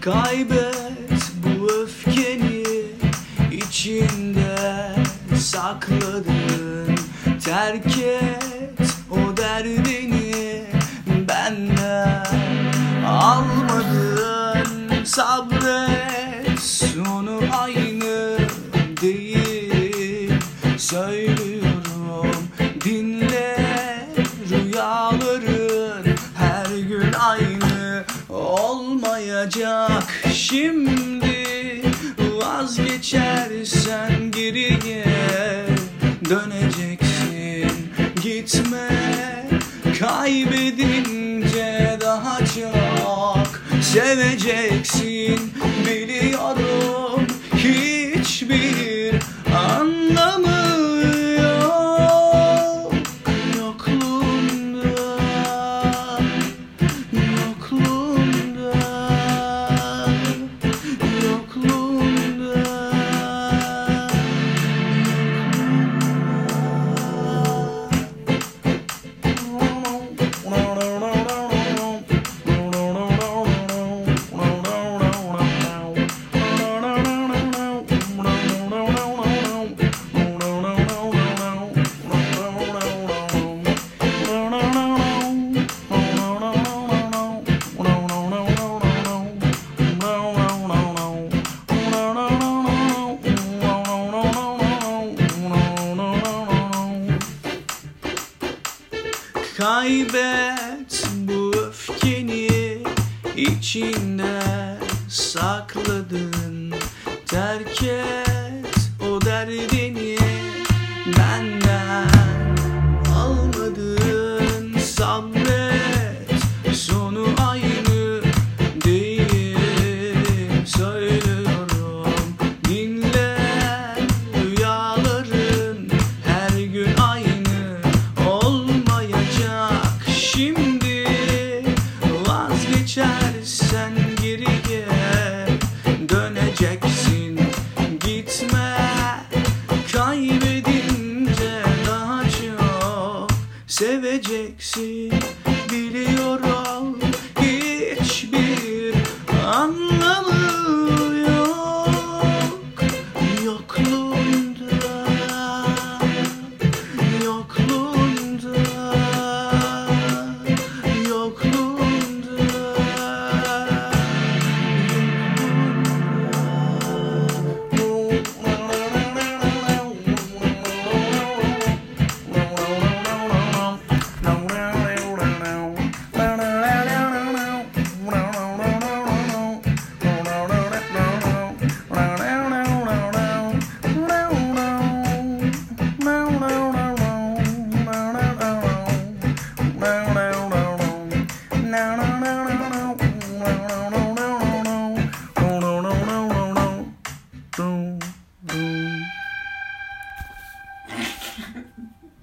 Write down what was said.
Kaybet bu öfkeni içinde sakladın. Terk et o derdini benden almadın. Sabret sonu aynı değil. Söylüyorum olmayacak. Şimdi vazgeçersen geriye döneceksin. Gitme kaybedince daha çok seveceksin. Biliyorum Mona Kaybet bu öfkeni içinde sakladın. Terk et o derdini benden almadın. Sabret geçersen geriye döneceksin gitme. Kaybedince daha çok seveceksin biliyorum. Hiçbir anlamı yok. Yokluğun